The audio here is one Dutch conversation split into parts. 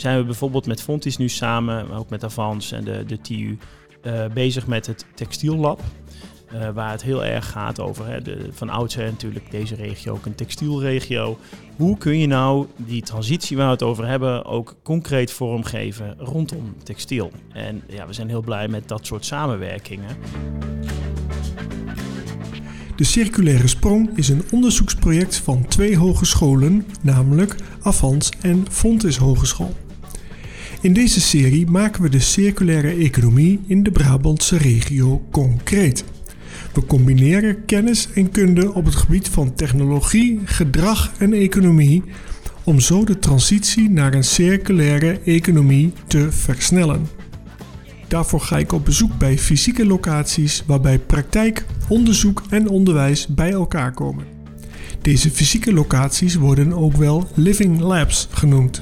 zijn we bijvoorbeeld met Fontis nu samen, maar ook met Avans en de, de TU, uh, bezig met het Textiellab. Uh, waar het heel erg gaat over, hè, de, van oudsher natuurlijk deze regio ook een textielregio. Hoe kun je nou die transitie waar we het over hebben ook concreet vormgeven rondom textiel? En ja, we zijn heel blij met dat soort samenwerkingen. De Circulaire Sprong is een onderzoeksproject van twee hogescholen, namelijk Avans en Fontis Hogeschool. In deze serie maken we de circulaire economie in de Brabantse regio concreet. We combineren kennis en kunde op het gebied van technologie, gedrag en economie om zo de transitie naar een circulaire economie te versnellen. Daarvoor ga ik op bezoek bij fysieke locaties waarbij praktijk, onderzoek en onderwijs bij elkaar komen. Deze fysieke locaties worden ook wel living labs genoemd.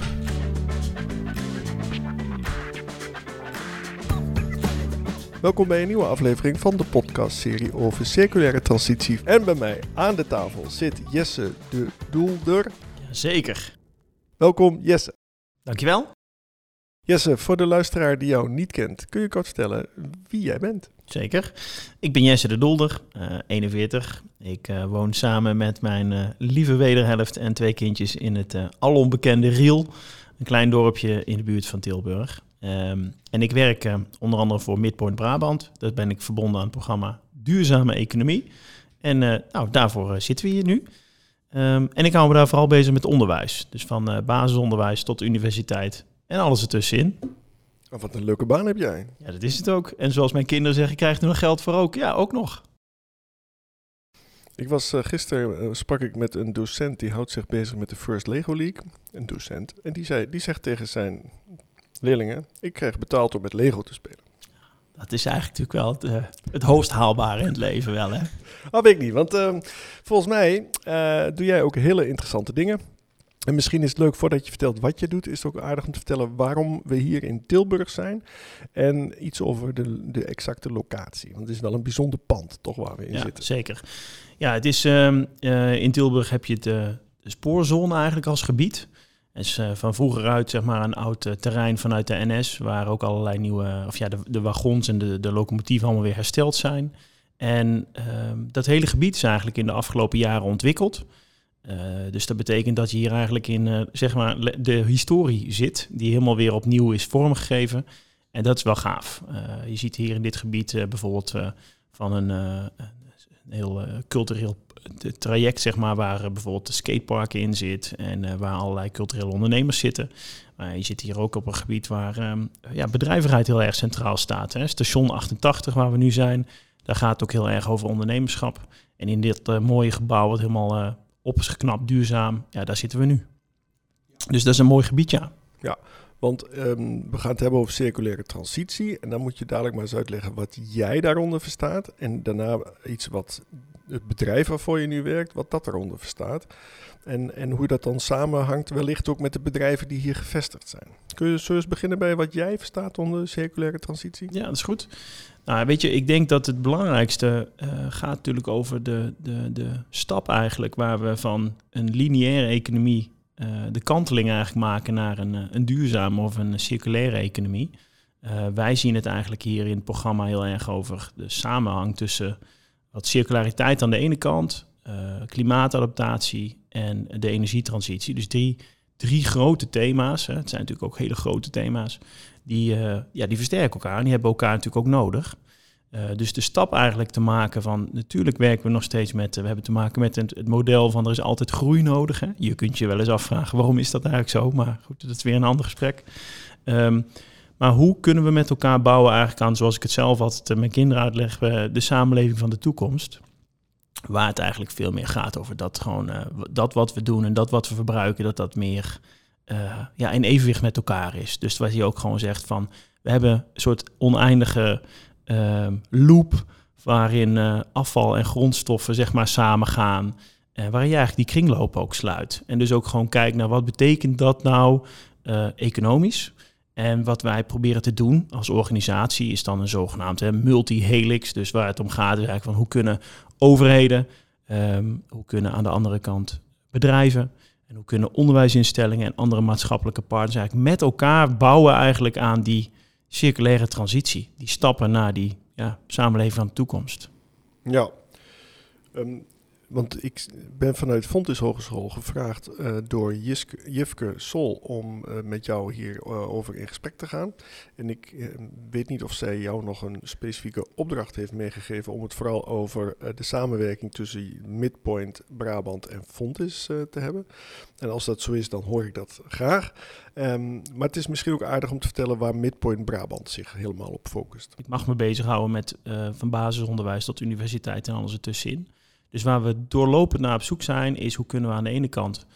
Welkom bij een nieuwe aflevering van de podcastserie over circulaire transitie. En bij mij aan de tafel zit Jesse de Doelder. Zeker. Welkom Jesse. Dankjewel. Jesse, voor de luisteraar die jou niet kent, kun je kort vertellen wie jij bent? Zeker. Ik ben Jesse de Dolder, uh, eh, 41. Ik uh, woon samen met mijn uh, lieve wederhelft en twee kindjes in het alonbekende Riel. Een klein dorpje in de buurt van Tilburg. Um, en ik werk onder andere voor Midpoint Brabant. Daar ben ik verbonden aan het programma Duurzame Economie. En nou, daarvoor zitten we hier nu. Um, en ik hou me daar vooral bezig met onderwijs. Dus van basisonderwijs tot universiteit en alles ertussenin. Oh, wat een leuke baan heb jij. Ja, dat is het ook. En zoals mijn kinderen zeggen, krijg je er nog geld voor ook. Ja, ook nog. Ik was uh, gisteren uh, sprak ik met een docent die houdt zich bezig met de First Lego League. Een docent. En die, zei, die zegt tegen zijn leerlingen: Ik krijg betaald om met Lego te spelen. Dat is eigenlijk natuurlijk wel het, uh, het hoogst haalbare in het leven, wel hè? Dat weet ik niet, want ehm, volgens mij doe jij ook hele interessante dingen. En misschien is het leuk, voordat je vertelt wat je doet, is het ook aardig om te vertellen waarom we hier in Tilburg zijn. En iets over de, de exacte locatie. Want het is wel een bijzonder pand, toch, waar we in ja, zitten. Zeker. Ja, het is, uh, uh, in Tilburg heb je de, spoorzone eigenlijk als gebied. Is uh, van vroeger uit zeg maar, een oud terrein vanuit de NS, waar ook allerlei nieuwe, of ja, de, de wagons en de, de locomotieven allemaal weer hersteld zijn. En ehm, dat hele gebied is eigenlijk in de afgelopen jaren ontwikkeld. Uh, dus dat betekent dat je hier eigenlijk in zeg maar de historie zit, die helemaal weer opnieuw is vormgegeven. En dat is wel gaaf. Je ziet hier in dit gebied bijvoorbeeld van een heel cultureel traject, zeg maar, waar bijvoorbeeld de skatepark in zit en waar allerlei culturele ondernemers zitten. Je zit hier ook op een gebied waar um, ja, bedrijvigheid heel erg centraal staat. Hè. Station 88, waar we nu zijn, daar gaat het ook heel erg over ondernemerschap. En in dit mooie gebouw, wat helemaal op is geknapt, duurzaam. Ja, daar zitten we nu. Dus dat is een mooi gebied, ja. Ja, want um, we gaan het hebben over circulaire transitie. En dan moet je dadelijk maar eens uitleggen wat jij daaronder verstaat. En daarna iets wat het bedrijf waarvoor je nu werkt, wat dat eronder verstaat. En, en hoe dat dan samenhangt, wellicht ook met de bedrijven die hier gevestigd zijn. Kun je zo eens beginnen bij wat jij verstaat onder circulaire transitie? Ja, dat is goed. Nou, weet je, ik denk dat het belangrijkste uh, gaat natuurlijk over de, de, de stap eigenlijk waar we van een lineaire economie de kanteling eigenlijk maken naar een, een duurzame of een circulaire economie. Uh, wij zien het eigenlijk hier in het programma heel erg over de samenhang tussen wat circulariteit aan de ene kant, klimaatadaptatie en de energietransitie. Dus drie, drie grote thema's. Hè. Het zijn natuurlijk ook hele grote thema's die, ja, die versterken elkaar en die hebben elkaar natuurlijk ook nodig. Uh, dus de stap eigenlijk te maken van, natuurlijk werken we nog steeds met, we hebben te maken met het, het, model van er is altijd groei nodig. Hè? Je kunt je wel eens afvragen waarom is dat eigenlijk zo, maar goed, dat is weer een ander gesprek. Um, maar hoe kunnen we met elkaar bouwen eigenlijk aan, zoals ik het zelf altijd mijn kinderen uitleg, de samenleving van de toekomst? Waar het eigenlijk veel meer gaat over dat gewoon, dat wat we doen en dat wat we verbruiken, dat dat meer ja, in evenwicht met elkaar is. Dus wat je ook gewoon zegt van, we hebben een soort oneindige loop waarin uh, afval en grondstoffen zeg maar samengaan. Uh, waarin je eigenlijk die kringloop ook sluit. En dus ook gewoon kijkt naar wat betekent dat nou economisch. En wat wij proberen te doen als organisatie is dan een zogenaamd multi-helix. Dus waar het om gaat is eigenlijk van hoe kunnen overheden, um, hoe kunnen aan de andere kant bedrijven, En hoe kunnen onderwijsinstellingen en andere maatschappelijke partners eigenlijk met elkaar bouwen eigenlijk aan die circulaire transitie. Die stappen naar die ja, samenleving van de toekomst. Ja, um, want ik ben vanuit Fontis Hogeschool gevraagd uh, door Jiske, Jifke Sol om uh, met jou hierover over in gesprek te gaan. En ik weet niet of zij jou nog een specifieke opdracht heeft meegegeven om het vooral over de samenwerking tussen Midpoint, Brabant en Fontis te hebben. En als dat zo is, dan hoor ik dat graag. Um, maar het is misschien ook aardig om te vertellen waar Midpoint Brabant zich helemaal op focust. Ik mag me bezighouden met van basisonderwijs tot universiteit en alles ertussenin. Dus waar we doorlopend naar op zoek zijn, is hoe kunnen we aan de ene kant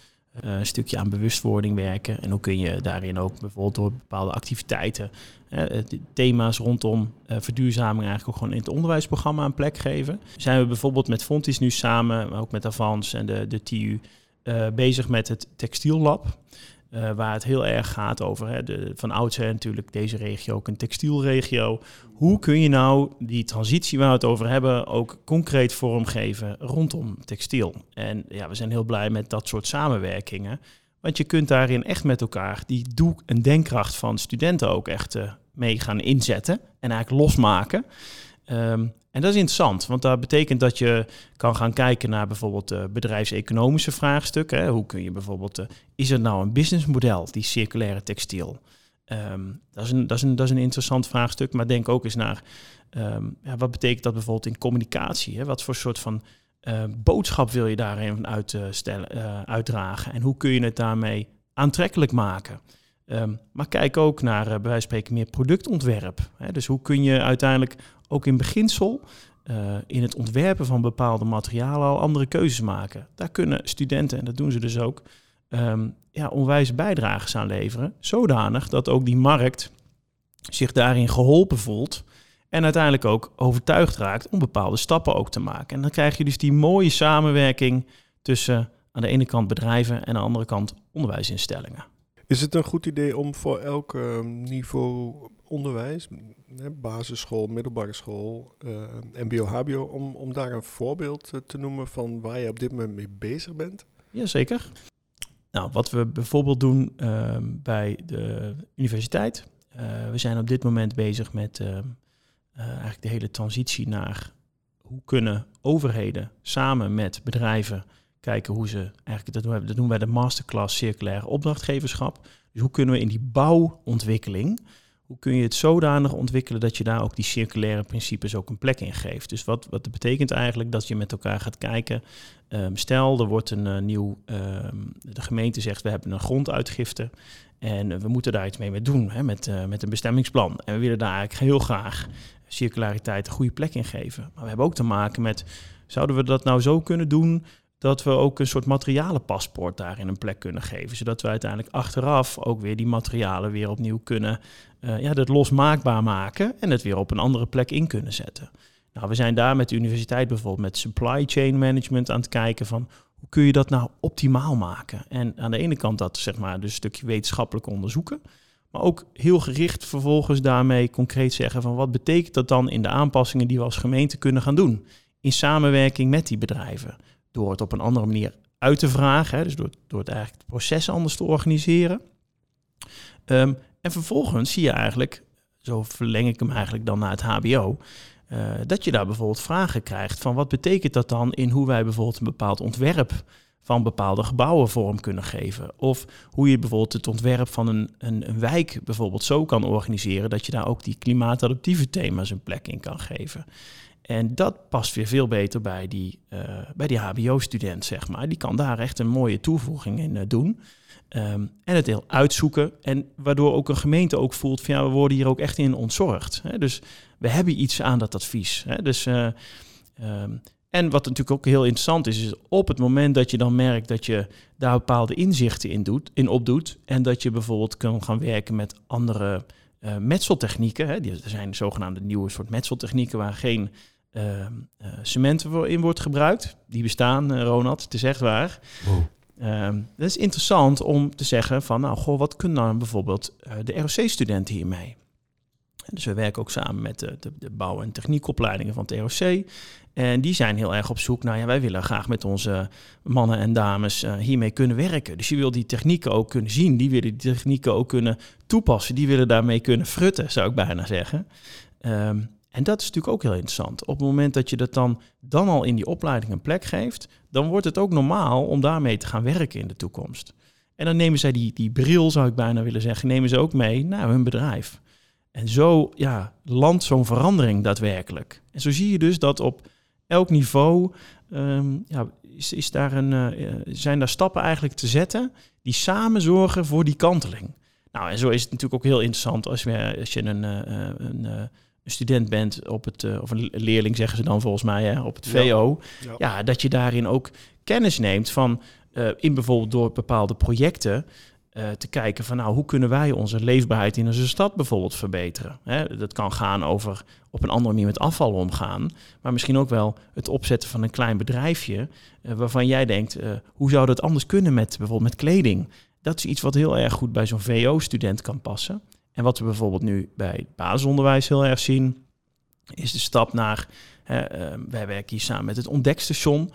uh, een stukje aan bewustwording werken. En hoe kun je daarin ook bijvoorbeeld door bepaalde activiteiten, uh, thema's rondom uh, verduurzaming eigenlijk ook gewoon in het onderwijsprogramma een plek geven. Zijn we bijvoorbeeld met Fontis nu samen, maar ook met Avans en de, de TU, bezig met het textiellab. Uh, waar het heel erg gaat over, hè, de, van oudsher natuurlijk deze regio ook een textielregio. Hoe kun je nou die transitie waar we het over hebben ook concreet vormgeven rondom textiel? En ja, we zijn heel blij met dat soort samenwerkingen. Want je kunt daarin echt met elkaar die doe- en denkkracht van studenten ook echt uh, mee gaan inzetten en eigenlijk losmaken. Um, en dat is interessant, want dat betekent dat je kan gaan kijken naar bijvoorbeeld uh, bedrijfseconomische vraagstukken. Hoe kun je bijvoorbeeld, uh, is er nou een businessmodel, die circulaire textiel? Um, dat, is een, dat, is een, dat is een interessant vraagstuk, maar denk ook eens naar um, ja, wat betekent dat bijvoorbeeld in communicatie? Hè? Wat voor soort van uh, boodschap wil je daarin uitdragen? En hoe kun je het daarmee aantrekkelijk maken? Um, maar kijk ook naar, bij wijze van spreken, meer productontwerp. Hè? Dus hoe kun je uiteindelijk ook in beginsel uh, in het ontwerpen van bepaalde materialen al andere keuzes maken. Daar kunnen studenten, en dat doen ze dus ook, um, ja, onwijs bijdrages aan leveren. Zodanig dat ook die markt zich daarin geholpen voelt. En uiteindelijk ook overtuigd raakt om bepaalde stappen ook te maken. En dan krijg je dus die mooie samenwerking tussen aan de ene kant bedrijven en aan de andere kant onderwijsinstellingen. Is het een goed idee om voor elk ehm, niveau onderwijs, basisschool, middelbare school, uh, MBO, HBO, om, om daar een voorbeeld eh, te noemen van waar je op dit moment mee bezig bent? Jazeker. Nou, wat we bijvoorbeeld doen uh, bij de universiteit. Uh, we zijn op dit moment bezig met ehm, eigenlijk de hele transitie naar hoe kunnen overheden samen met bedrijven kijken hoe ze eigenlijk, dat dat doen wij de masterclass circulaire opdrachtgeverschap. Dus hoe kunnen we in die bouwontwikkeling, hoe kun je het zodanig ontwikkelen dat je daar ook die circulaire principes ook een plek in geeft. Dus wat, wat betekent eigenlijk dat je met elkaar gaat kijken. Um, stel, er wordt een uh, nieuw, um, de gemeente zegt we hebben een gronduitgifte en we moeten daar iets mee doen, hè, met, uh, met een bestemmingsplan. En we willen daar eigenlijk heel graag circulariteit een goede plek in geven. Maar we hebben ook te maken met, zouden we dat nou zo kunnen doen dat we ook een soort materialenpaspoort daarin een plek kunnen geven. Zodat we uiteindelijk achteraf ook weer die materialen weer opnieuw kunnen, uh, ja, dat losmaakbaar maken en het weer op een andere plek in kunnen zetten. Nou, we zijn daar met de universiteit bijvoorbeeld met supply chain management aan het kijken van hoe kun je dat nou optimaal maken. En aan de ene kant dat zeg maar dus een stukje wetenschappelijk onderzoeken, maar ook heel gericht vervolgens daarmee concreet zeggen van wat betekent dat dan in de aanpassingen die we als gemeente kunnen gaan doen in samenwerking met die bedrijven door het op een andere manier uit te vragen. Hè, dus door, door het eigenlijk het proces anders te organiseren. Um, en vervolgens zie je eigenlijk, zo verleng ik hem eigenlijk dan naar het HBO, uh, dat je daar bijvoorbeeld vragen krijgt van wat betekent dat dan in hoe wij bijvoorbeeld een bepaald ontwerp van bepaalde gebouwen vorm kunnen geven. Of hoe je bijvoorbeeld het ontwerp van een, een, een, wijk bijvoorbeeld zo kan organiseren dat je daar ook die klimaatadaptieve thema's een plek in kan geven. En dat past weer veel beter bij die, uh, bij die HBO-student, zeg maar. Die kan daar echt een mooie toevoeging in uh, doen. Um, en het heel uitzoeken. En waardoor ook een gemeente ook voelt van ja, we worden hier ook echt in ontzorgd. Hè? Dus we hebben iets aan dat advies. Hè? Dus, uh, um, en wat natuurlijk ook heel interessant is, is op het moment dat je dan merkt dat je daar bepaalde inzichten in, doet, in opdoet. En dat je bijvoorbeeld kan gaan werken met andere uh, metseltechnieken. Hè? Er zijn zogenaamde nieuwe soort metseltechnieken waar geen uh, cement in wordt gebruikt. Die bestaan, uh, Ronald, het is echt waar. Wow. Um, dat is interessant om te zeggen van, nou, goh, wat kunnen dan bijvoorbeeld de ROC-studenten hiermee? Dus we werken ook samen met de, de, de bouw- en techniekopleidingen van het ROC. En die zijn heel erg op zoek naar, ja, wij willen graag met onze mannen en dames uh, hiermee kunnen werken. Dus je wil die technieken ook kunnen zien, die willen die technieken ook kunnen toepassen, die willen daarmee kunnen frutten, zou ik bijna zeggen. Um, en dat is natuurlijk ook heel interessant. Op het moment dat je dat dan, dan al in die opleiding een plek geeft, dan wordt het ook normaal om daarmee te gaan werken in de toekomst. En dan nemen zij die, die bril, zou ik bijna willen zeggen, nemen ze ook mee naar hun bedrijf. En zo ja, landt zo'n verandering daadwerkelijk. En zo zie je dus dat op elk niveau ehm, ja, is, is daar een, uh, zijn daar stappen eigenlijk te zetten die samen zorgen voor die kanteling. Nou, en zo is het natuurlijk ook heel interessant als, je, als je een, uh, een, een student bent op het, of een leerling zeggen ze dan volgens mij, hè, op het VO. Ja. ja. dat je daarin ook kennis neemt van, in bijvoorbeeld door bepaalde projecten, uh, te kijken van nou, hoe kunnen wij onze leefbaarheid in onze stad bijvoorbeeld verbeteren. Hè, dat kan gaan over op een andere manier met afval omgaan, maar misschien ook wel het opzetten van een klein bedrijfje uh, waarvan jij denkt, uh, hoe zou dat anders kunnen met bijvoorbeeld met kleding? Dat is iets wat heel erg goed bij zo'n VO-student kan passen. En wat we bijvoorbeeld nu bij het basisonderwijs heel erg zien, is de stap naar, wij werken hier samen met het ontdekstation.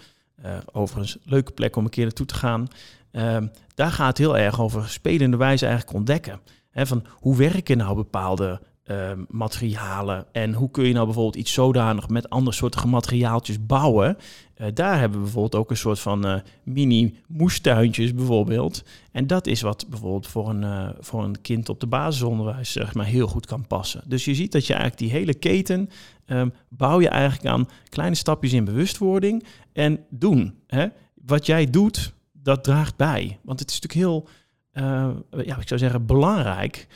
overigens, leuke plek om een keer naartoe te gaan. Um, daar gaat het heel erg over spelende wijze eigenlijk ontdekken. Van hoe werken nou bepaalde um, materialen en hoe kun je nou bijvoorbeeld iets zodanig met andere soorten materiaaltjes bouwen. Uh, daar hebben we bijvoorbeeld ook een soort van uh, mini moestuintjes bijvoorbeeld. En dat is wat bijvoorbeeld voor een, uh, voor een kind op de basisonderwijs zeg maar, heel goed kan passen. Dus je ziet dat je eigenlijk die hele keten um, bouw je eigenlijk aan kleine stapjes in bewustwording en doen. Hè? Wat jij doet, dat draagt bij. Want het is natuurlijk heel, uh, ja, ik zou zeggen, belangrijk.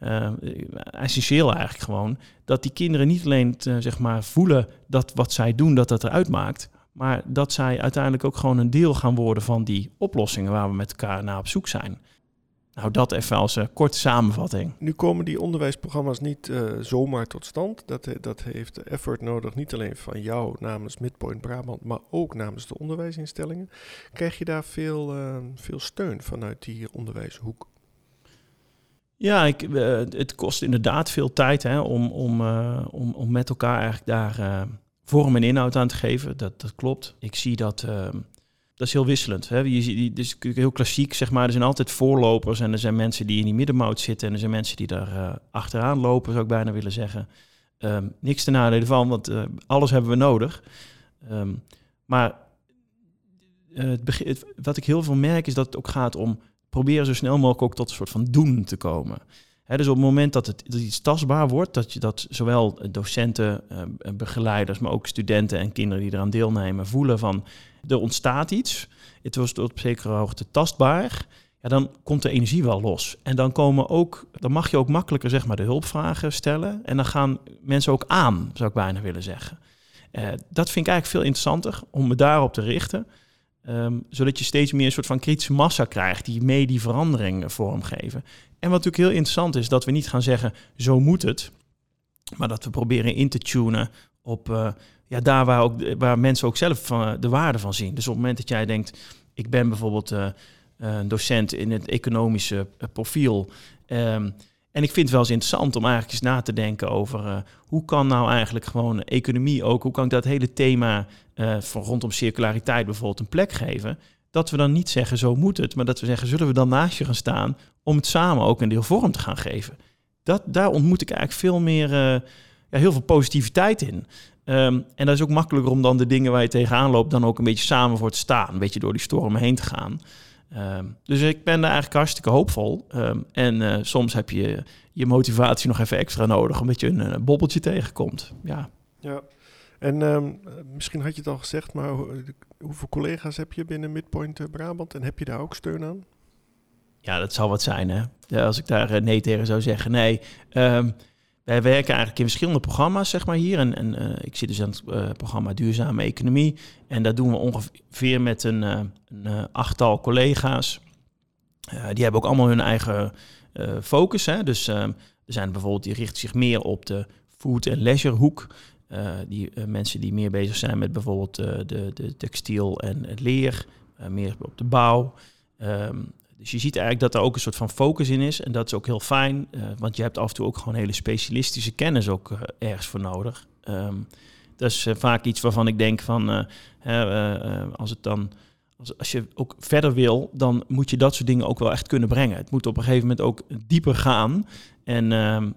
Uh, essentieel eigenlijk gewoon. Dat die kinderen niet alleen zeg maar voelen dat wat zij doen, dat dat eruit maakt. Maar dat zij uiteindelijk ook gewoon een deel gaan worden van die oplossingen waar we met elkaar naar op zoek zijn. Nou, dat even als een korte samenvatting. Nu komen die onderwijsprogramma's niet uh, zomaar tot stand. Dat, dat heeft effort nodig, niet alleen van jou namens Midpoint Brabant, maar ook namens de onderwijsinstellingen. Krijg je daar veel, uh, veel steun vanuit die onderwijshoek? Ja, ik, uh, het kost inderdaad veel tijd hè, om, om, om, om met elkaar eigenlijk daar vorm en inhoud aan te geven. Dat, dat klopt. Ik zie dat ehm, dat is heel wisselend. Hè? Je ziet, dus heel klassiek, zeg maar. Er zijn altijd voorlopers en er zijn mensen die in die middenmoot zitten en er zijn mensen die daar uh, achteraan lopen, zou ik bijna willen zeggen. Um, niks te nadelen van, want uh, alles hebben we nodig. Um, maar uh, het het, wat ik heel veel merk is dat het ook gaat om proberen zo snel mogelijk ook tot een soort van doen te komen. Dus op het moment dat het iets tastbaar wordt, dat je dat zowel docenten, begeleiders, maar ook studenten en kinderen die eraan deelnemen voelen van er ontstaat iets, het was tot op zekere hoogte tastbaar, ja, dan komt de energie wel los. En dan, komen ook, dan mag je ook makkelijker zeg maar, de hulpvragen stellen. En dan gaan mensen ook aan, zou ik bijna willen zeggen. Uh, dat vind ik eigenlijk veel interessanter om me daarop te richten. Um, zodat je steeds meer een soort van kritische massa krijgt die mee die verandering vormgeven. En wat natuurlijk heel interessant is, dat we niet gaan zeggen, zo moet het. Maar dat we proberen in te tunen op uh, ja, daar waar, ook, waar mensen ook zelf van, de waarde van zien. Dus op het moment dat jij denkt, ik ben bijvoorbeeld uh, een docent in het economische uh, profiel. Um, en ik vind het wel eens interessant om eigenlijk eens na te denken over hoe kan nou eigenlijk gewoon economie ook, hoe kan ik dat hele thema van rondom circulariteit bijvoorbeeld een plek geven. Dat we dan niet zeggen zo moet het, maar dat we zeggen zullen we dan naast je gaan staan om het samen ook een deel vorm te gaan geven. Dat, daar ontmoet ik eigenlijk veel meer, ja, heel veel positiviteit in. Um, en dat is ook makkelijker om dan de dingen waar je tegenaan loopt, dan ook een beetje samen voor te staan. Een beetje door die stormen heen te gaan. Um, dus ik ben daar eigenlijk hartstikke hoopvol. Um, en uh, soms heb je je motivatie nog even extra nodig, omdat je een, een bobbeltje tegenkomt. Ja. ja. En misschien had je het al gezegd, maar hoeveel collega's heb je binnen Midpoint eh, Brabant? En heb je daar ook steun aan? Ja, dat zal wat zijn, hè? Ja, als ik daar nee tegen zou zeggen. Nee, wij werken eigenlijk in verschillende programma's, zeg maar, hier. En, en uh, ik zit dus aan het uh, programma Duurzame Economie. En dat doen we ongeveer met een, uh, een achttal collega's. die hebben ook allemaal hun eigen focus. Hè? Dus er zijn bijvoorbeeld, die richten zich meer op de food- en leisure hoek. die mensen die meer bezig zijn met bijvoorbeeld de, de textiel en het leer. meer op de bouw. Um, Dus je ziet eigenlijk dat er ook een soort van focus in is. En dat is ook heel fijn, uh, want je hebt af en toe ook gewoon hele specialistische kennis ook uh, ergens voor nodig. Um, dat is uh, vaak iets waarvan ik denk van, als het dan, als, als je ook verder wil, dan moet je dat soort dingen ook wel echt kunnen brengen. Het moet op een gegeven moment ook dieper gaan. En ehm,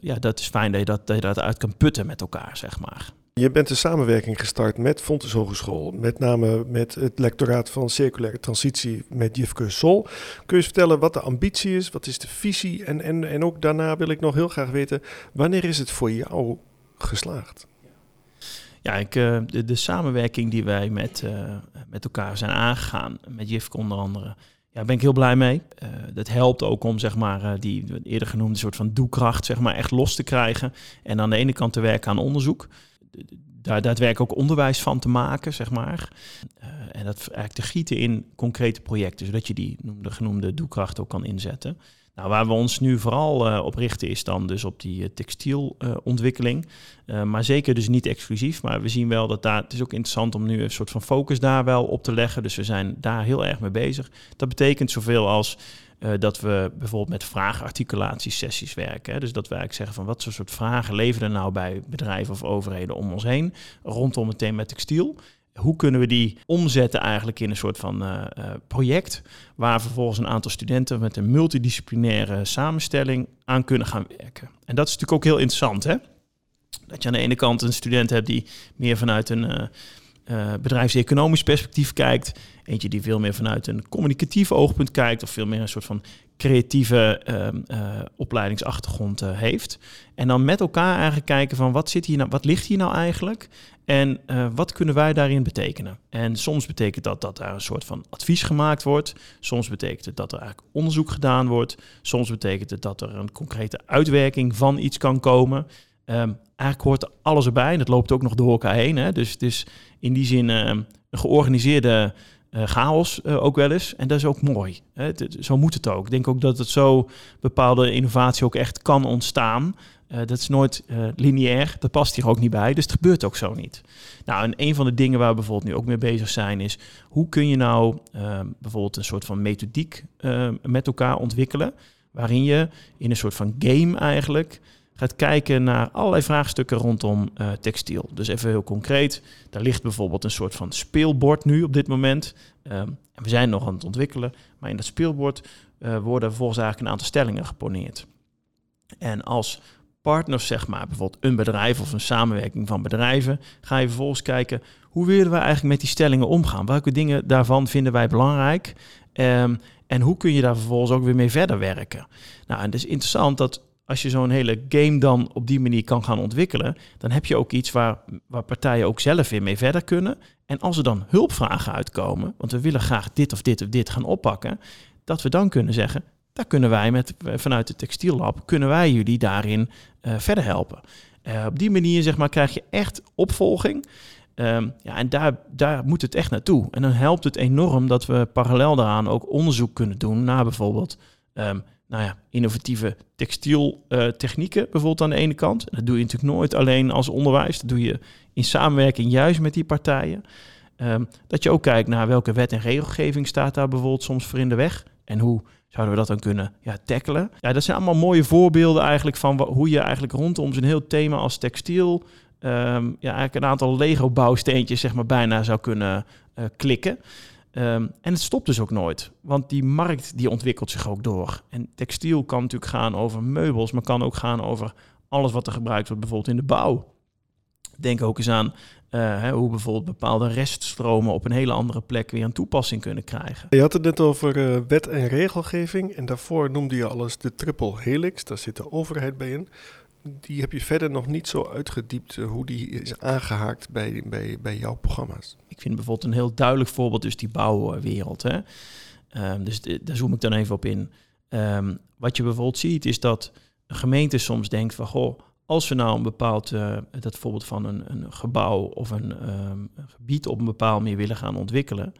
ja, dat is fijn dat je dat, dat je dat uit kan putten met elkaar, zeg maar. Je bent een samenwerking gestart met Fontes Hogeschool, met name met het lectoraat van circulaire transitie met Jifke Sol. Kun je eens vertellen wat de ambitie is, wat is de visie en, en, en ook daarna wil ik nog heel graag weten, wanneer is het voor jou geslaagd? Ja, ik, eh, de, de, samenwerking die wij met, uh, met elkaar zijn aangegaan, met Jifke onder andere, ja, ben ik heel blij mee. Uh, dat helpt ook om zeg maar, die eerder genoemde soort van doekracht zeg maar, echt los te krijgen. En aan de ene kant te werken aan onderzoek daar daadwerkelijk ook onderwijs van te maken, zeg maar. Uh, en dat eigenlijk te gieten in concrete projecten, zodat je die noemde, genoemde doelkracht ook kan inzetten. Nou, waar we ons nu vooral uh, op richten is dan dus op die uh, textielontwikkeling. maar zeker dus niet exclusief. Maar we zien wel dat daar, het is ook interessant om nu een soort van focus daar wel op te leggen. Dus we zijn daar heel erg mee bezig. Dat betekent zoveel als dat we bijvoorbeeld met vraagarticulatiesessies werken. Hè. Dus dat we eigenlijk zeggen van wat voor soort vragen leveren er nou bij bedrijven of overheden om ons heen rondom het thema textiel. Hoe kunnen we die omzetten eigenlijk in een soort van uh, uh, project waar vervolgens een aantal studenten met een multidisciplinaire samenstelling aan kunnen gaan werken. En dat is natuurlijk ook heel interessant hè. Dat je aan de ene kant een student hebt die meer vanuit een uh, bedrijfseconomisch perspectief kijkt. Eentje die veel meer vanuit een communicatief oogpunt kijkt. Of veel meer een soort van creatieve uh, opleidingsachtergrond uh, heeft. En dan met elkaar eigenlijk kijken van wat, zit hier nou, wat ligt hier nou eigenlijk? En wat kunnen wij daarin betekenen? En soms betekent dat dat daar een soort van advies gemaakt wordt. Soms betekent het dat er eigenlijk onderzoek gedaan wordt. Soms betekent het dat er een concrete uitwerking van iets kan komen. Um, eigenlijk hoort alles erbij en dat loopt ook nog door elkaar heen. Hè? Dus het is in die zin uh, een georganiseerde uh, chaos uh, ook wel eens. En dat is ook mooi. Hè? Zo moet het ook. Ik denk ook dat het zo bepaalde innovatie ook echt kan ontstaan. dat is nooit lineair. Dat past hier ook niet bij. Dus het gebeurt ook zo niet. Nou, en een van de dingen waar we bijvoorbeeld nu ook mee bezig zijn is... hoe kun je nou ehm, bijvoorbeeld een soort van methodiek ehm, met elkaar ontwikkelen... waarin je in een soort van game eigenlijk gaat kijken naar allerlei vraagstukken rondom uh, textiel. Dus even heel concreet, daar ligt bijvoorbeeld een soort van speelbord nu op dit moment. En we zijn nog aan het ontwikkelen, maar in dat speelbord uh, worden vervolgens eigenlijk een aantal stellingen geponeerd. En als partners, zeg maar, bijvoorbeeld een bedrijf of een samenwerking van bedrijven, ga je vervolgens kijken hoe willen we eigenlijk met die stellingen omgaan? Welke dingen daarvan vinden wij belangrijk? Um, en hoe kun je daar vervolgens ook weer mee verder werken? Nou, en het is interessant dat als je zo'n hele game dan op die manier kan gaan ontwikkelen, dan heb je ook iets waar, waar partijen ook zelf weer mee verder kunnen. En als er dan hulpvragen uitkomen, want we willen graag dit of dit of dit gaan oppakken, dat we dan kunnen zeggen, daar kunnen wij met, vanuit het textiellab, kunnen wij jullie daarin uh, verder helpen. Uh, op die manier zeg maar, krijg je echt opvolging. Um, ja, en daar, daar moet het echt naartoe. En dan helpt het enorm dat we parallel daaraan ook onderzoek kunnen doen naar bijvoorbeeld um, nou ja, innovatieve textieltechnieken uh, bijvoorbeeld aan de ene kant. dat doe je natuurlijk nooit alleen als onderwijs. Dat doe je in samenwerking juist met die partijen. Um, dat je ook kijkt naar welke wet en regelgeving staat daar bijvoorbeeld soms voor in de weg. En hoe zouden we dat dan kunnen ja, tackelen. Ja, dat zijn allemaal mooie voorbeelden eigenlijk van hoe je eigenlijk rondom zo'n heel thema als textiel... Um, ja, eigenlijk een aantal Lego-bouwsteentjes zeg maar bijna zou kunnen uh, klikken. Um, en het stopt dus ook nooit, want die markt die ontwikkelt zich ook door. En textiel kan natuurlijk gaan over meubels, maar kan ook gaan over alles wat er gebruikt wordt, bijvoorbeeld in de bouw. Denk ook eens aan uh, hoe bijvoorbeeld bepaalde reststromen op een hele andere plek weer een toepassing kunnen krijgen. Je had het net over uh, wet en regelgeving en daarvoor noemde je alles de triple helix, daar zit de overheid bij in die heb je verder nog niet zo uitgediept uh, hoe die is aangehaakt bij, bij, bij jouw programma's. Ik vind bijvoorbeeld een heel duidelijk voorbeeld dus die bouwwereld. Hè? Um, dus daar zoom ik dan even op in. Um, wat je bijvoorbeeld ziet is dat een gemeente soms denkt van... goh, als we nou een bepaald, uh, dat voorbeeld van een, een gebouw of een, um, een, gebied op een bepaalde manier willen gaan ontwikkelen...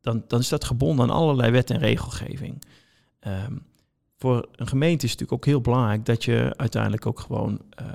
dan, dan is dat gebonden aan allerlei wet en regelgeving voor een gemeente is natuurlijk ook heel belangrijk dat je uiteindelijk ook gewoon uh,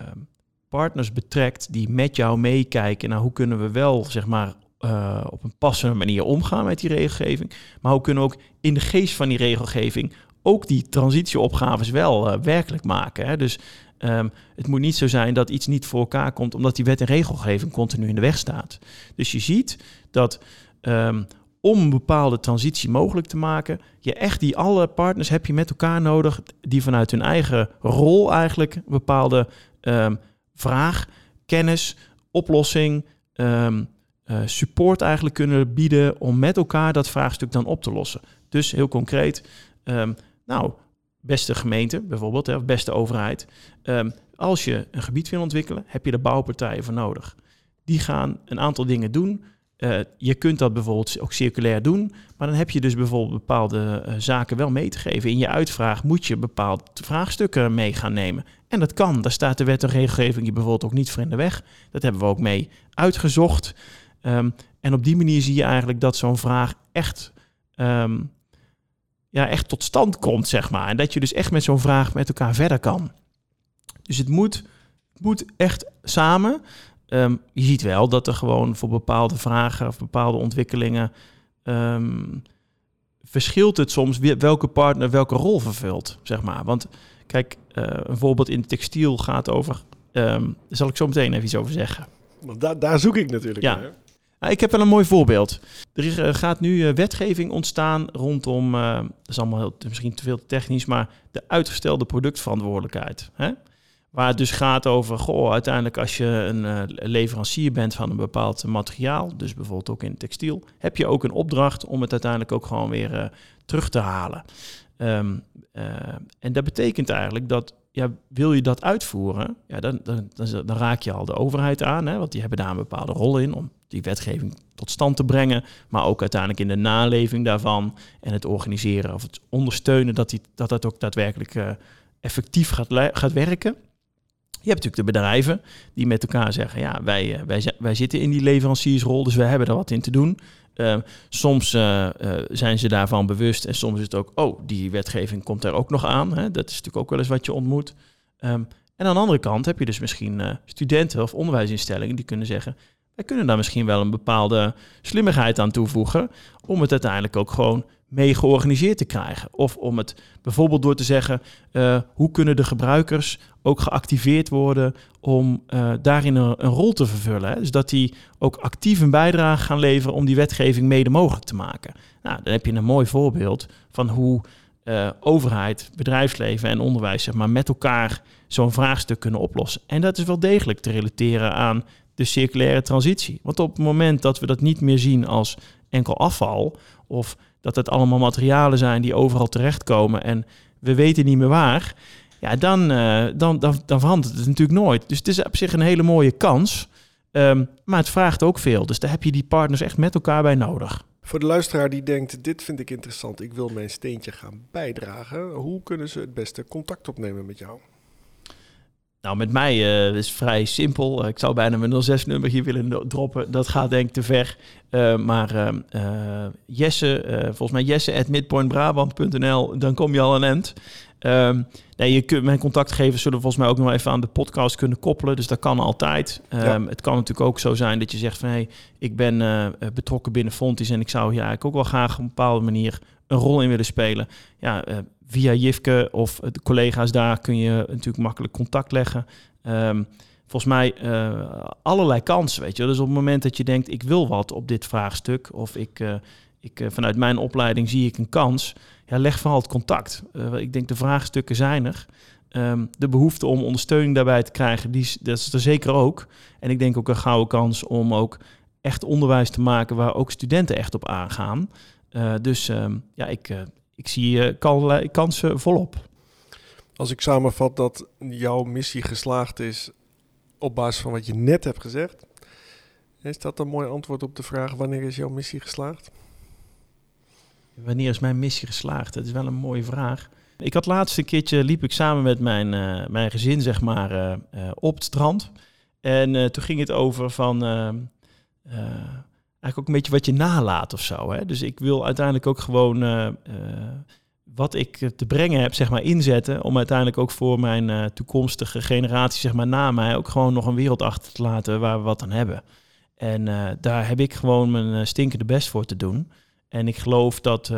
partners betrekt die met jou meekijken naar hoe kunnen we wel zeg maar eh, op een passende manier omgaan met die regelgeving? Maar hoe kunnen ook in de geest van die regelgeving ook die transitieopgaves wel uh, werkelijk maken? Hè? Dus um, het moet niet zo zijn dat iets niet voor elkaar komt omdat die wet en regelgeving continu in de weg staat. Dus je ziet dat um, om bepaalde transitie mogelijk te maken, je echt die alle partners heb je met elkaar nodig die vanuit hun eigen rol eigenlijk een bepaalde um, vraag, kennis, oplossing, um, uh, support eigenlijk kunnen bieden om met elkaar dat vraagstuk dan op te lossen. Dus heel concreet, um, nou, beste gemeente bijvoorbeeld, of beste overheid, als je een gebied wil ontwikkelen, heb je de bouwpartijen voor nodig. Die gaan een aantal dingen doen uh, je kunt dat bijvoorbeeld ook circulair doen, maar dan heb je dus bijvoorbeeld bepaalde uh, zaken wel mee te geven. In je uitvraag moet je bepaalde vraagstukken mee gaan nemen. En dat kan. Daar staat de wet en regelgeving je bijvoorbeeld ook niet voor in de weg. Dat hebben we ook mee uitgezocht. Um, en op die manier zie je eigenlijk dat zo'n vraag echt, um, ja, echt tot stand komt, zeg maar. En dat je dus echt met zo'n vraag met elkaar verder kan. Dus het moet, moet echt samen. Um, je ziet wel dat er gewoon voor bepaalde vragen of bepaalde ontwikkelingen um, verschilt het soms welke partner welke rol vervult, zeg maar. Want kijk, uh, een voorbeeld in textiel gaat over, um, daar zal ik zo meteen even iets over zeggen. Want daar, daar zoek ik natuurlijk ja. naar. Nou, ik heb wel een mooi voorbeeld. Er eh, gaat nu uh, wetgeving ontstaan rondom, uh, dat is allemaal heel, misschien te veel technisch, maar de uitgestelde productverantwoordelijkheid. Hè? Waar het dus gaat over, goh, uiteindelijk als je een uh, leverancier bent van een bepaald materiaal, dus bijvoorbeeld ook in textiel, heb je ook een opdracht om het uiteindelijk ook gewoon weer uh, terug te halen. Um, uh, en dat betekent eigenlijk dat, ja, wil je dat uitvoeren, ja, dan, dan, dan, dan raak je al de overheid aan, hè, want die hebben daar een bepaalde rol in om die wetgeving tot stand te brengen, maar ook uiteindelijk in de naleving daarvan en het organiseren of het ondersteunen dat die, dat, dat ook daadwerkelijk effectief gaat, gaat werken. Je hebt natuurlijk de bedrijven die met elkaar zeggen: ja, wij, eh, wij, wij zitten in die leveranciersrol, dus wij hebben er wat in te doen. Uh, soms uh, uh, zijn ze daarvan bewust en soms is het ook, oh, die wetgeving komt er ook nog aan. Hè? Dat is natuurlijk ook wel eens wat je ontmoet. Um, en aan de andere kant heb je dus misschien studenten of onderwijsinstellingen die kunnen zeggen: wij kunnen daar misschien wel een bepaalde slimmigheid aan toevoegen om het uiteindelijk ook gewoon mee georganiseerd te krijgen. Of om het bijvoorbeeld door te zeggen, uh, hoe kunnen de gebruikers ook geactiveerd worden om uh, daarin een, rol te vervullen. Hè? Dus dat die ook actief een bijdrage gaan leveren om die wetgeving mede mogelijk te maken. Nou, dan heb je een mooi voorbeeld van hoe uh, overheid, bedrijfsleven en onderwijs zeg maar, met elkaar zo'n vraagstuk kunnen oplossen. En dat is wel degelijk te relateren aan de circulaire transitie. Want op het moment dat we dat niet meer zien als enkel afval of dat het allemaal materialen zijn die overal terechtkomen en we weten niet meer waar, ja, dan, uh, dan, dan, dan verandert het natuurlijk nooit. Dus het is op zich een hele mooie kans, um, maar het vraagt ook veel. Dus daar heb je die partners echt met elkaar bij nodig. Voor de luisteraar die denkt, dit vind ik interessant, ik wil mijn steentje gaan bijdragen, hoe kunnen ze het beste contact opnemen met jou? Nou, met mij uh, is vrij simpel. ik zou bijna mijn 06-nummer hier willen droppen. Dat gaat denk ik te ver. Uh, maar uh, Jesse, volgens mij jesse.midpointbrabant.nl, dan kom je al een end. Um, nee, je kunt, mijn contactgevers zullen volgens mij ook nog even aan de podcast kunnen koppelen. Dus dat kan altijd. Um, ja. Het kan natuurlijk ook zo zijn dat je zegt van... hé, hey, ik ben betrokken binnen Fontis... en ik zou hier eigenlijk ook wel graag op een bepaalde manier een rol in willen spelen. Ja, via Jifke of de collega's daar kun je natuurlijk makkelijk contact leggen. Um, volgens mij uh, allerlei kansen, weet je. Dus op het moment dat je denkt, ik wil wat op dit vraagstuk... of ik, uh, ik, vanuit mijn opleiding zie ik een kans... Ja, leg vooral het contact. ik denk de vraagstukken zijn er. Um, de behoefte om ondersteuning daarbij te krijgen, die, dat is er zeker ook. En ik denk ook een gouden kans om ook echt onderwijs te maken... waar ook studenten echt op aangaan. Dus um, ja, ik, ik zie uh, kansen volop. Als ik samenvat dat jouw missie geslaagd is op basis van wat je net hebt gezegd, is dat een mooi antwoord op de vraag: wanneer is jouw missie geslaagd? Wanneer is mijn missie geslaagd? Dat is wel een mooie vraag. Ik had laatst een keertje liep ik samen met mijn, uh, mijn gezin, zeg maar, uh, op het strand. En toen ging het over van eigenlijk ook een beetje wat je nalaat of zo. Hè? Dus ik wil uiteindelijk ook gewoon uh, uh, wat ik te brengen heb, zeg maar, inzetten. Om uiteindelijk ook voor mijn uh, toekomstige generatie, zeg maar, na mij ook gewoon nog een wereld achter te laten waar we wat aan hebben. En daar heb ik gewoon mijn stinkende best voor te doen. En ik geloof dat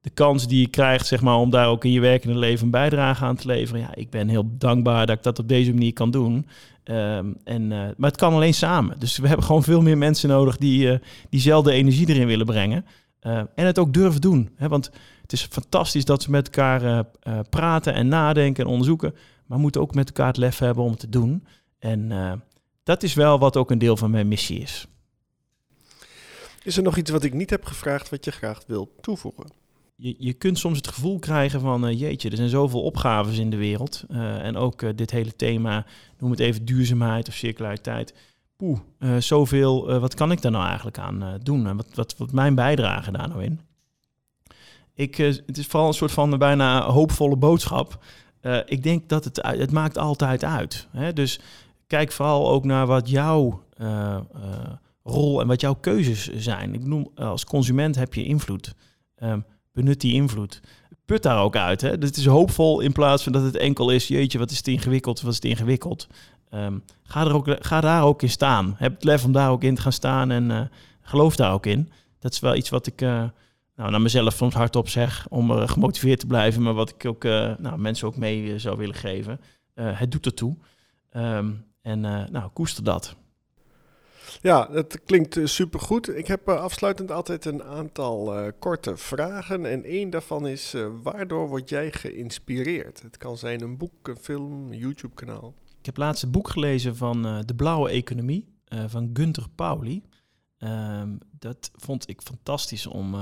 de kans die je krijgt, zeg maar, om daar ook in je werkende leven een bijdrage aan te leveren. Ja, ik ben heel dankbaar dat ik dat op deze manier kan doen. Ehm, en, maar het kan alleen samen. Dus we hebben gewoon veel meer mensen nodig die diezelfde energie erin willen brengen. en het ook durven doen. Hè? Want het is fantastisch dat ze met elkaar praten en nadenken en onderzoeken. Maar moeten ook met elkaar het lef hebben om het te doen. En dat is wel wat ook een deel van mijn missie is. Is er nog iets wat ik niet heb gevraagd wat je graag wilt toevoegen? Je, je kunt soms het gevoel krijgen van, jeetje, er zijn zoveel opgaves in de wereld. en ook dit hele thema, noem het even duurzaamheid of circulariteit. Poeh, zoveel, wat kan ik daar nou eigenlijk aan doen? En wat, wat, wat mijn bijdrage daar nou in? Ik, het is vooral een soort van bijna hoopvolle boodschap. Ik denk dat het, het maakt altijd uit. Hè? Dus kijk vooral ook naar wat jouw rol en wat jouw keuzes zijn. Ik bedoel, als consument heb je invloed. Um, benut die invloed. Put daar ook uit. Hè? Het is hoopvol in plaats van dat het enkel is... jeetje, wat is het ingewikkeld, wat is het ingewikkeld. Um, ga, er ook, ga daar ook in staan. Heb het lef om daar ook in te gaan staan en geloof daar ook in. Dat is wel iets wat ik nou, naar mezelf soms hardop zeg om uh, gemotiveerd te blijven, maar wat ik ook nou, mensen ook mee zou willen geven. het doet ertoe. Um, en nou, koester dat. Ja, dat klinkt supergoed. Ik heb afsluitend altijd een aantal korte vragen. En één daarvan is, waardoor word jij geïnspireerd? Het kan zijn een boek, een film, een YouTube-kanaal. Ik heb laatst een boek gelezen van De Blauwe Economie van Gunther Pauli. Um, dat vond ik fantastisch om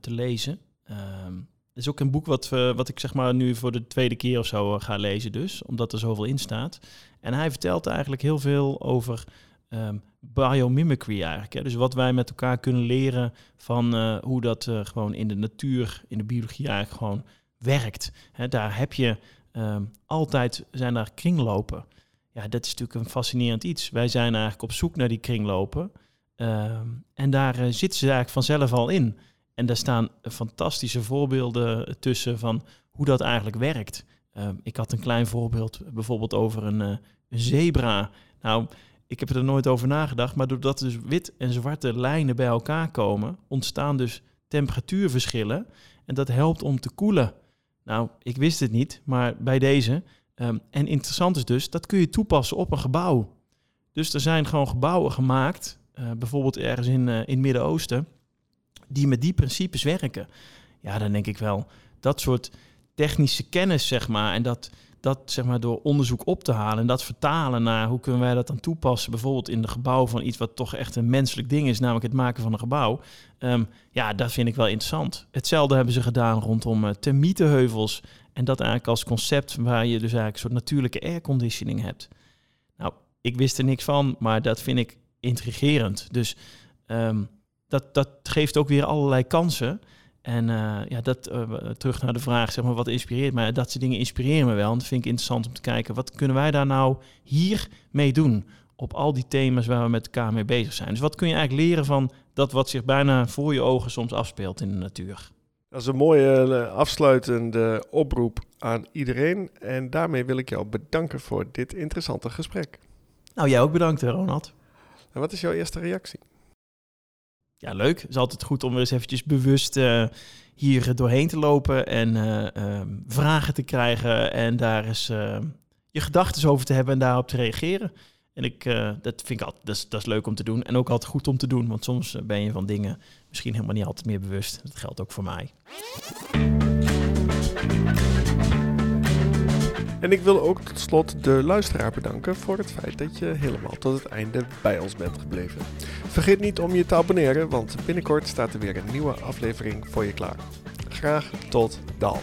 te lezen. Um, het is ook een boek wat, wat ik zeg maar nu voor de tweede keer of zo ga lezen dus, omdat er zoveel in staat. En hij vertelt eigenlijk heel veel over um, biomimicry eigenlijk. Hè? Dus wat wij met elkaar kunnen leren van hoe dat gewoon in de natuur, in de biologie eigenlijk gewoon werkt. Hè, daar heb je altijd, zijn daar kringlopen. Ja, dat is natuurlijk een fascinerend iets. Wij zijn eigenlijk op zoek naar die kringlopen. Ehm, en daar uh, zitten ze eigenlijk vanzelf al in. En daar staan fantastische voorbeelden tussen van hoe dat eigenlijk werkt. Ehm, ik had een klein voorbeeld bijvoorbeeld over een, een, zebra. Nou, ik heb er nooit over nagedacht, maar doordat dus wit en zwarte lijnen bij elkaar komen, ontstaan dus temperatuurverschillen. En dat helpt om te koelen. Nou, ik wist het niet, maar bij deze. Um, en interessant is dus, dat kun je toepassen op een gebouw. Dus er zijn gewoon gebouwen gemaakt uh, bijvoorbeeld ergens in, uh, in het Midden-Oosten, die met die principes werken. Ja, dan denk ik wel, dat soort technische kennis, zeg maar, en dat, dat zeg maar door onderzoek op te halen en dat vertalen naar hoe kunnen wij dat dan toepassen, bijvoorbeeld in de gebouw van iets wat toch echt een menselijk ding is, namelijk het maken van een gebouw. Um, ja, dat vind ik wel interessant. Hetzelfde hebben ze gedaan rondom uh, termietenheuvels en dat eigenlijk als concept waar je dus eigenlijk een soort natuurlijke airconditioning hebt. Nou, ik wist er niks van, maar dat vind ik intrigerend. Dus um, dat, dat geeft ook weer allerlei kansen. En uh, ja, dat, uh, terug naar de vraag, zeg maar, wat inspireert mij? Dat soort dingen inspireren me wel. En dat vind ik interessant om te kijken, wat kunnen wij daar nou hier mee doen? Op al die thema's waar we met elkaar mee bezig zijn. Dus wat kun je eigenlijk leren van dat wat zich bijna voor je ogen soms afspeelt in de natuur? Dat is een mooie afsluitende oproep aan iedereen. En daarmee wil ik jou bedanken voor dit interessante gesprek. Nou, jij ook bedankt, Ronald. En wat is jouw eerste reactie? Ja, leuk. Het is altijd goed om weer eens eventjes bewust uh, hier doorheen te lopen en uh, um, vragen te krijgen en daar eens uh, je gedachten over te hebben en daarop te reageren. En ik, dat vind ik altijd, dat is, dat is leuk om te doen en ook altijd goed om te doen, want soms ben je van dingen misschien helemaal niet altijd meer bewust. Dat geldt ook voor mij. En ik wil ook tot slot de luisteraar bedanken voor het feit dat je helemaal tot het einde bij ons bent gebleven. Vergeet niet om je te abonneren, want binnenkort staat er weer een nieuwe aflevering voor je klaar. Graag tot dan.